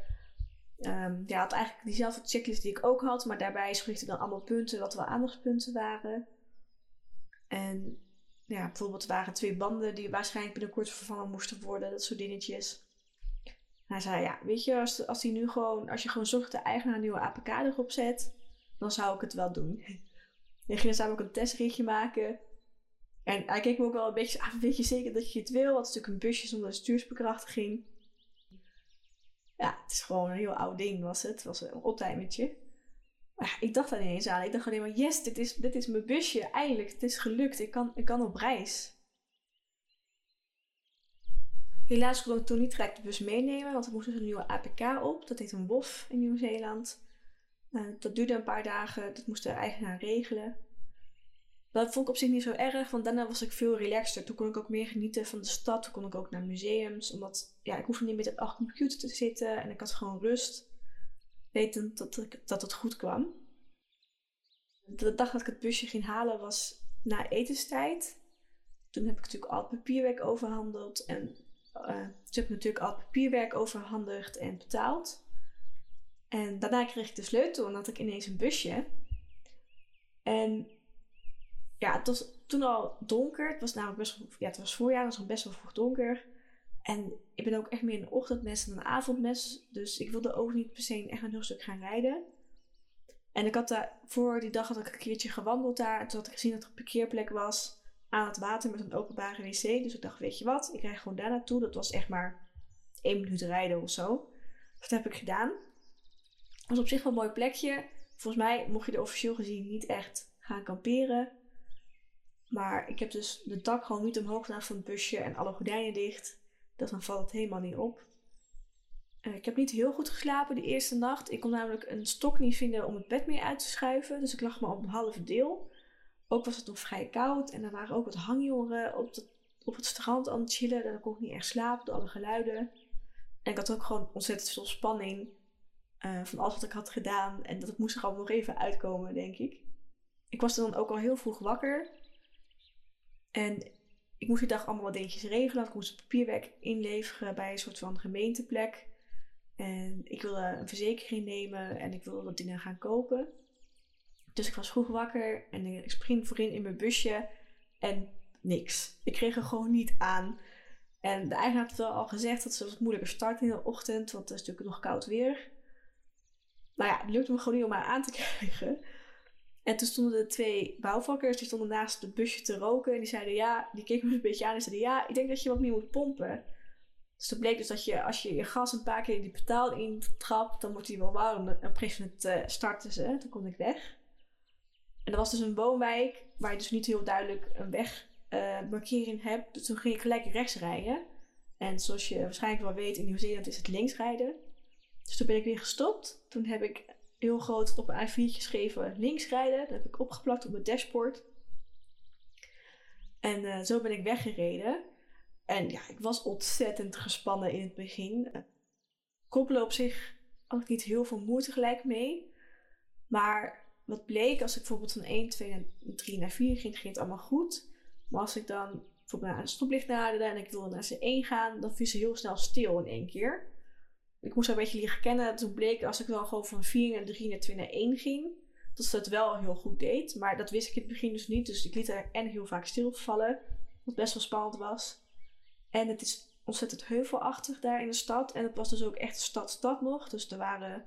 [SPEAKER 2] Um, ja, had eigenlijk diezelfde checklist die ik ook had, maar daarbij schreef dan allemaal punten wat wel aandachtspunten waren. En ja, bijvoorbeeld waren twee banden die waarschijnlijk binnenkort vervangen moesten worden, dat soort dingetjes. Hij zei, ja, weet je, als, als, die nu gewoon, als je gewoon zorgt dat de eigenaar een nieuwe APK erop zet, dan zou ik het wel doen. En ging samen ook een testritje maken. En hij keek me ook wel een beetje aan, weet je zeker dat je het wil? Want het is natuurlijk een busje zonder stuursbekrachtiging ja, het is gewoon een heel oud ding was het. Het was een oldtimertje. Maar ik dacht daar niet eens aan. Ik dacht alleen maar, yes, dit is, dit is mijn busje. Eindelijk, het is gelukt. Ik kan, ik kan op reis. Helaas kon ik toen niet gelijk de bus meenemen, want er moest dus een nieuwe APK op. Dat heet een WOF in Nieuw-Zeeland. Uh, dat duurde een paar dagen, dat moest de eigenaar regelen. Dat vond ik op zich niet zo erg, want daarna was ik veel relaxter. Toen kon ik ook meer genieten van de stad. Toen kon ik ook naar museums. Omdat ja, ik hoefde niet met achter computer te zitten. En ik had gewoon rust. Wetend dat, ik, dat het goed kwam. De dag dat ik het busje ging halen was na etenstijd. Toen heb ik natuurlijk al het papierwerk overhandeld. En uh, ik natuurlijk al papierwerk overhandigd en betaald. En daarna kreeg ik de sleutel en had ik ineens een busje. En ja, het was toen al donker. Het was namelijk best wel, ja, het was voorjaar, het was best wel vroeg donker. En ik ben ook echt meer een ochtendmes dan een avondmes. Dus ik wilde ook niet per se echt een heel stuk gaan rijden. En ik had daar, voor die dag had ik een keertje gewandeld daar. En toen had ik gezien dat er een parkeerplek was aan het water met een openbare wc. Dus ik dacht, weet je wat, ik rijd gewoon daar naartoe. Dat was echt maar één minuut rijden of zo. Dat heb ik gedaan. Het was op zich wel een mooi plekje. Volgens mij mocht je er officieel gezien niet echt gaan kamperen. Maar ik heb dus de dak gewoon niet omhoog gedaan van het busje en alle gordijnen dicht. Dat dan valt het helemaal niet op. Uh, ik heb niet heel goed geslapen die eerste nacht. Ik kon namelijk een stok niet vinden om het bed mee uit te schuiven. Dus ik lag maar op een halve deel. Ook was het nog vrij koud. En er waren ook wat hangjongeren op, het, op het strand aan het chillen. Daar kon ik niet echt slapen door alle geluiden. En ik had ook gewoon ontzettend veel spanning uh, van alles wat ik had gedaan. En dat moest er gewoon nog even uitkomen, denk ik. Ik was dan ook al heel vroeg wakker. En ik moest die dag allemaal wat dingetjes regelen. Ik moest papierwerk inleveren bij een soort van gemeenteplek. En ik wilde een verzekering nemen en ik wilde wat dingen gaan kopen. Dus ik was vroeg wakker en ik spring voorin in mijn busje en niks. Ik kreeg er gewoon niet aan. En de eigenaar had wel al gezegd dat ze wat moeilijker start in de ochtend, want het is natuurlijk nog koud weer. Nou ja, het lukte me gewoon niet om haar aan te krijgen. En toen stonden de twee bouwvakkers, die stonden naast het busje te roken. En die zeiden ja, die keken me een beetje aan en zeiden ja, ik denk dat je wat meer moet pompen. Dus het bleek dus dat je, als je je gas een paar keer in die petaal intrapt, dan wordt die wel warm. En op een gegeven moment startten ze, toen kon ik weg. En er was dus een woonwijk waar je dus niet heel duidelijk een wegmarkering uh, hebt. Dus toen ging ik gelijk rechts rijden. En zoals je waarschijnlijk wel weet, in Nieuw-Zeeland is het links rijden. Dus toen ben ik weer gestopt. Toen heb ik heel groot op een A4'tje geschreven links rijden. Dat heb ik opgeplakt op mijn dashboard. En eh, zo ben ik weggereden. En ja, ik was ontzettend gespannen in het begin. Koppelen op zich had ik niet heel veel moeite gelijk mee. Maar wat bleek, als ik bijvoorbeeld van 1, 2 en 3 naar 4 ging, ging het allemaal goed. Maar als ik dan bijvoorbeeld naar een stoplicht naderde en ik wilde naar C1 gaan, dan viel ze heel snel stil in één keer. Ik moest haar een beetje leren kennen. Toen bleek als ik dan gewoon van 4 naar 3 naar 2 naar 1 ging, dat ze het wel heel goed deed. Maar dat wist ik in het begin dus niet. Dus ik liet haar en heel vaak stilvallen. Wat best wel spannend was. En het is ontzettend heuvelachtig daar in de stad. En het was dus ook echt stad-stad nog. Dus er waren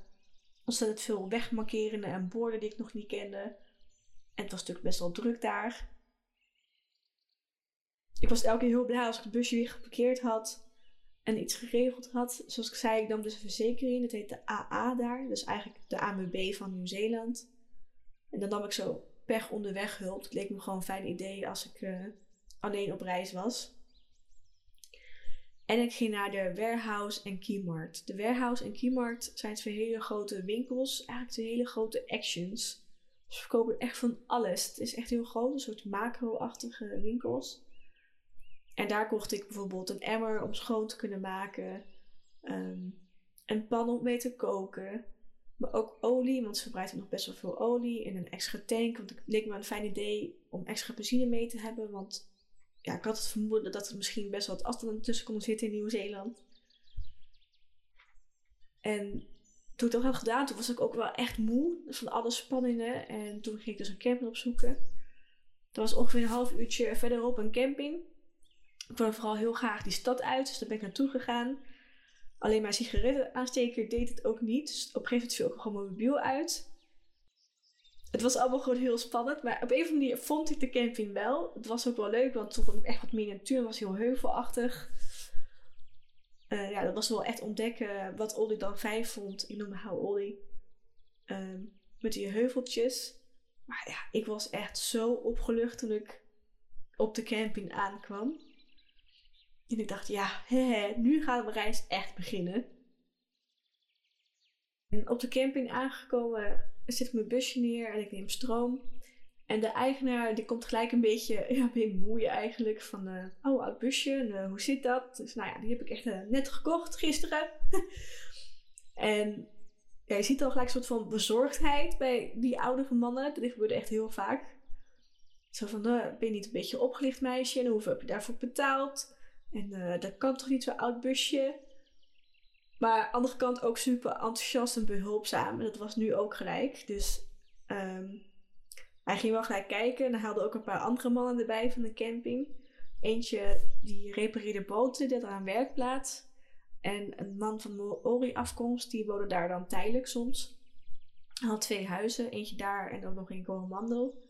[SPEAKER 2] ontzettend veel wegmarkerenden en borden die ik nog niet kende. En het was natuurlijk best wel druk daar. Ik was elke keer heel blij als ik het busje weer geparkeerd had en iets geregeld had. Zoals ik zei, ik nam dus een verzekering. Dat heet de AA daar. Dus eigenlijk de AMB van Nieuw-Zeeland. En dan nam ik zo pech onderweg hulp. Het leek me gewoon een fijn idee als ik uh, alleen op reis was. En ik ging naar de Warehouse en Keymarkt. De Warehouse en Keymarkt zijn twee hele grote winkels. Eigenlijk twee hele grote actions. Ze verkopen echt van alles. Het is echt heel groot. Een soort macro-achtige winkels. En daar kocht ik bijvoorbeeld een emmer om schoon te kunnen maken. Um, een pan om mee te koken. Maar ook olie, want ze verbruiken nog best wel veel olie. En een extra tank, want het leek me een fijn idee om extra benzine mee te hebben. Want ja, ik had het vermoeden dat er misschien best wat afstand tussen kon zitten in Nieuw-Zeeland. En toen ik dat had gedaan, toen was ik ook wel echt moe van alle spanningen. En toen ging ik dus een camping opzoeken. Er was ongeveer een half uurtje verderop een camping. Ik wilde vooral heel graag die stad uit, dus daar ben ik naartoe gegaan. Alleen mijn sigarettenaansteker deed het ook niet. Dus op een gegeven moment viel ook gewoon mijn mobiel uit. Het was allemaal gewoon heel spannend. Maar op een of andere manier vond ik de camping wel. Het was ook wel leuk, want toen kwam ik echt wat meer natuur. Het was heel heuvelachtig. Uh, ja, dat was wel echt ontdekken wat Olly dan fijn vond. Ik noemde haar Olly. Uh, met die heuveltjes. Maar ja, ik was echt zo opgelucht toen ik op de camping aankwam. En ik dacht, ja, nu gaat mijn reis echt beginnen. En op de camping aangekomen zit mijn busje neer en ik neem stroom. En de eigenaar die komt gelijk een beetje ja, bemoeien eigenlijk van uh, oh oud busje en uh, hoe zit dat? Dus nou ja, die heb ik echt uh, net gekocht gisteren. en ja, je ziet al gelijk een soort van bezorgdheid bij die oudere mannen. Dat gebeurde echt heel vaak. Zo van, ben je niet een beetje opgelicht meisje en hoeveel heb je daarvoor betaald? En dat kan toch niet zo'n oud busje? Maar aan de andere kant ook super enthousiast en behulpzaam. En dat was nu ook gelijk. Dus um, hij ging wel gelijk kijken. En hij haalde ook een paar andere mannen erbij van de camping. Eentje die repareerde boten, die had aan een werkplaats. En een man van Ori afkomst, die woonde daar dan tijdelijk soms. Hij had twee huizen, eentje daar en dan nog in Coromandel.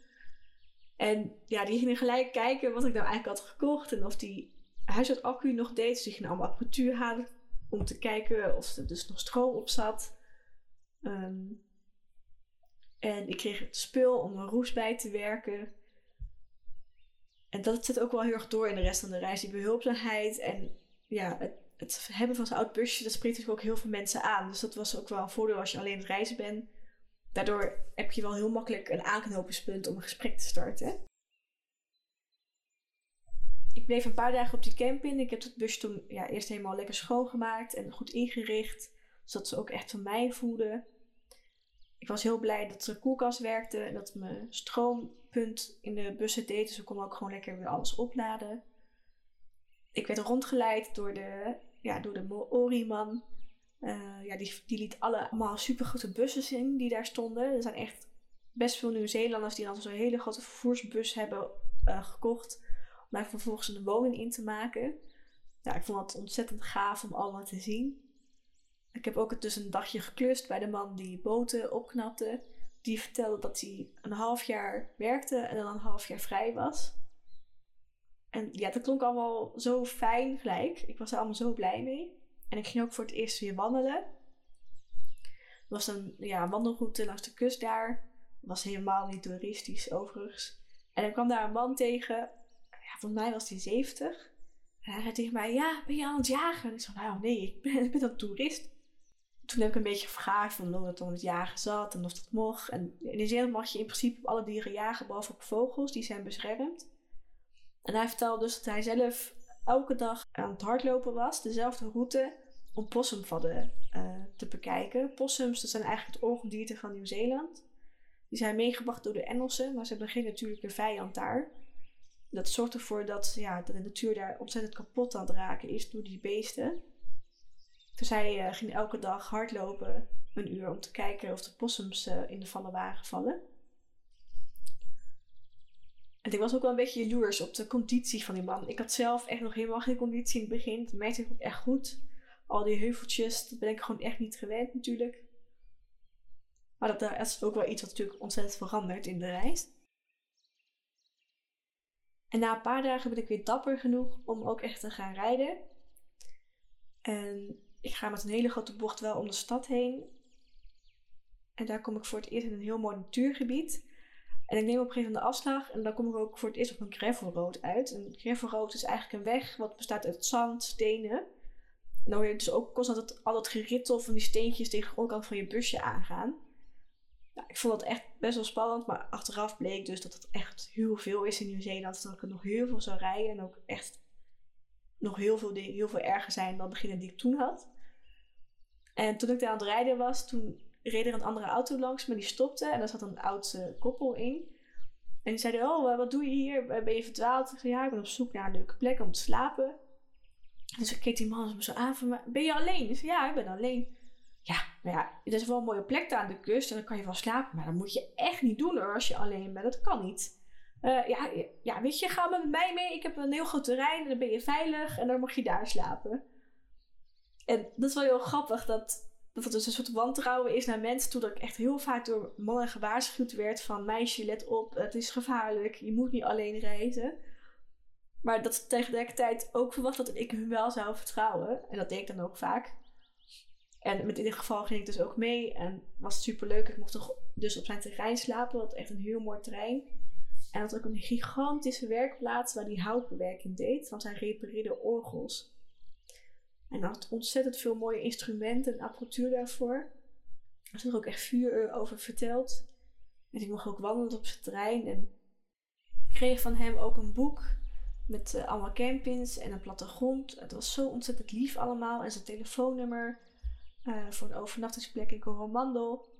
[SPEAKER 2] En ja, die gingen gelijk kijken wat ik nou eigenlijk had gekocht. En of die huishoudaccu nog deed. Dus die ging allemaal apparatuur halen om te kijken of er dus nog stroom op zat. Ehm, en ik kreeg het spul om een roes bij te werken. En dat zit ook wel heel erg door in de rest van de reis. Die behulpzaamheid en ja, het, het hebben van zo'n oud busje, dat spreekt natuurlijk ook heel veel mensen aan. Dus dat was ook wel een voordeel als je alleen het reizen bent. Daardoor heb je wel heel makkelijk een aanknopingspunt om een gesprek te starten ik bleef een paar dagen op die camping. Ik heb het busje toen ja, eerst helemaal lekker schoongemaakt en goed ingericht. Zodat ze ook echt van mij voelden. Ik was heel blij dat de koelkast werkte en dat mijn stroompunt in de bussen deed. Dus ik kon ook gewoon lekker weer alles opladen. Ik werd rondgeleid door de, ja, door de Maori-man. Uh, ja, die, die liet allemaal super grote bussen zien die daar stonden. Er zijn echt best veel Nieuw-Zeelanders die dan zo'n hele grote vervoersbus hebben uh, gekocht maar vervolgens een woning in te maken. Ik vond het ontzettend gaaf om allemaal te zien. Ik heb ook dus een dagje geklust bij de man die boten opknapte. Die vertelde dat hij een half jaar werkte en dan een half jaar vrij was. En ja, dat klonk allemaal zo fijn gelijk. Ik was er allemaal zo blij mee. En ik ging ook voor het eerst weer wandelen. Was een ja, wandelroute langs de kust daar. Was helemaal niet toeristisch overigens. En ik kwam daar een man tegen volgens mij was hij 70. En hij zei tegen mij, ja, ben je aan het jagen? En ik zei, nou nee, ik ben, ik ben een toerist. Toen heb ik een beetje gevraagd van hoe het om het jagen zat en of dat mocht. En in Zeeland mag je in principe op alle dieren jagen, behalve op vogels, die zijn beschermd. En hij vertelde dus dat hij zelf elke dag aan het hardlopen was, dezelfde route, om possumvadden uh, te bekijken. Possums, dat zijn eigenlijk het ongedierte van Nieuw-Zeeland. Die zijn meegebracht door de Engelsen, maar ze hebben geen natuurlijke vijand daar. Dat zorgt ervoor dat, ja, de natuur daar ontzettend kapot aan het raken is door die beesten. Dus hij uh, ging elke dag hardlopen, een uur, om te kijken of de possums uh, in de vallen waren gevallen. En ik was ook wel een beetje jaloers op de conditie van die man. Ik had zelf echt nog helemaal geen conditie in het begin. Merkte ik ook echt goed. Al die heuveltjes, dat ben ik gewoon echt niet gewend natuurlijk. Maar dat, is ook wel iets wat natuurlijk ontzettend verandert in de reis. En na een paar dagen ben ik weer dapper genoeg om ook echt te gaan rijden. En ik ga met een hele grote bocht wel om de stad heen. En daar kom ik voor het eerst in een heel mooi natuurgebied. En ik neem op een gegeven moment de afslag en dan kom ik ook voor het eerst op een gravelroad uit. Een gravelroad is eigenlijk een weg wat bestaat uit zand, stenen. En dan hoor je dus ook constant al dat gerittel van die steentjes tegen de onderkant van je busje aangaan. Nou, ik vond dat echt best wel spannend, maar achteraf bleek dus dat het echt heel veel is in Nieuw-Zeeland. Dat ik er nog heel veel zou rijden en ook echt nog heel veel, heel veel erger zijn dan degene die ik toen had. En toen ik daar aan het rijden was, toen reed er een andere auto langs maar die stopte en daar zat een oudste koppel in. En die zeiden, oh, wat doe je hier? Ben je verdwaald? Ik zei, ja, ik ben op zoek naar een leuke plek om te slapen. Dus ik keek die man zo aan van ben je alleen? Ik zei, ja, ik ben alleen. Ja, ja, het is wel een mooie plek daar aan de kust en dan kan je wel slapen. Maar dat moet je echt niet doen hoor, als je alleen bent. Dat kan niet. Uh, ja, ja, weet je, ga met mij mee. Ik heb een heel groot terrein en dan ben je veilig en dan mag je daar slapen. En dat is wel heel grappig dat dat het dus een soort wantrouwen is naar mensen toe. Dat ik echt heel vaak door mannen gewaarschuwd werd van meisje, let op, het is gevaarlijk, je moet niet alleen reizen. Maar dat ze tegelijkertijd ook verwacht dat ik hun wel zou vertrouwen. En dat deed ik dan ook vaak. En met in dit geval ging ik dus ook mee. En was super leuk. Ik mocht dus op zijn terrein slapen. Dat echt een heel mooi terrein. En dat ook een gigantische werkplaats waar hij houtbewerking deed. Want hij repareerde orgels. En had ontzettend veel mooie instrumenten en apparatuur daarvoor. Er is ook echt vuur over verteld. En ik mocht ook wandelen op zijn terrein. En kreeg van hem ook een boek met uh, allemaal campings en een plattegrond. Het was zo ontzettend lief allemaal. En zijn telefoonnummer uh, voor een overnachtingsplek in Coromandel.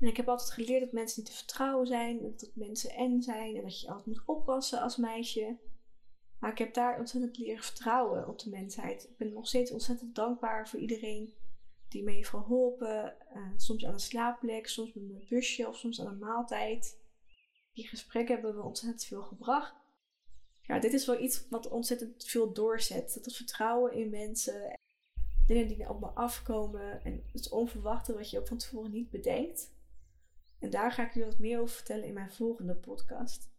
[SPEAKER 2] En ik heb altijd geleerd dat mensen niet te vertrouwen zijn. Dat mensen en zijn. En dat je altijd moet oppassen als meisje. Maar ik heb daar ontzettend leren vertrouwen op de mensheid. Ik ben nog steeds ontzettend dankbaar voor iedereen die me heeft geholpen. Uh, soms aan een slaapplek, soms met mijn busje of soms aan een maaltijd. Die gesprekken hebben me ontzettend veel gebracht. Ja, dit is wel iets wat ontzettend veel doorzet. Dat het vertrouwen in mensen. Dingen die op me afkomen. En het onverwachte wat je ook van tevoren niet bedenkt. En daar ga ik jullie wat meer over vertellen in mijn volgende podcast.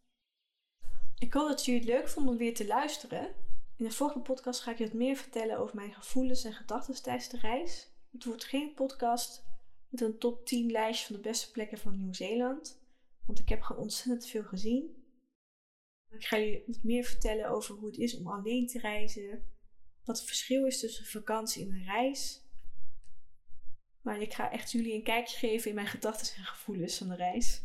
[SPEAKER 2] Ik hoop dat jullie het leuk vonden om weer te luisteren. In de volgende podcast ga ik je wat meer vertellen over mijn gevoelens en gedachten tijdens de reis. Het wordt geen podcast met een top 10 lijstje van de beste plekken van Nieuw-Zeeland. Want ik heb gewoon ontzettend veel gezien. Ik ga je wat meer vertellen over hoe het is om alleen te reizen. Wat het verschil is tussen vakantie en een reis. Maar ik ga echt jullie een kijkje geven in mijn gedachten en gevoelens van de reis.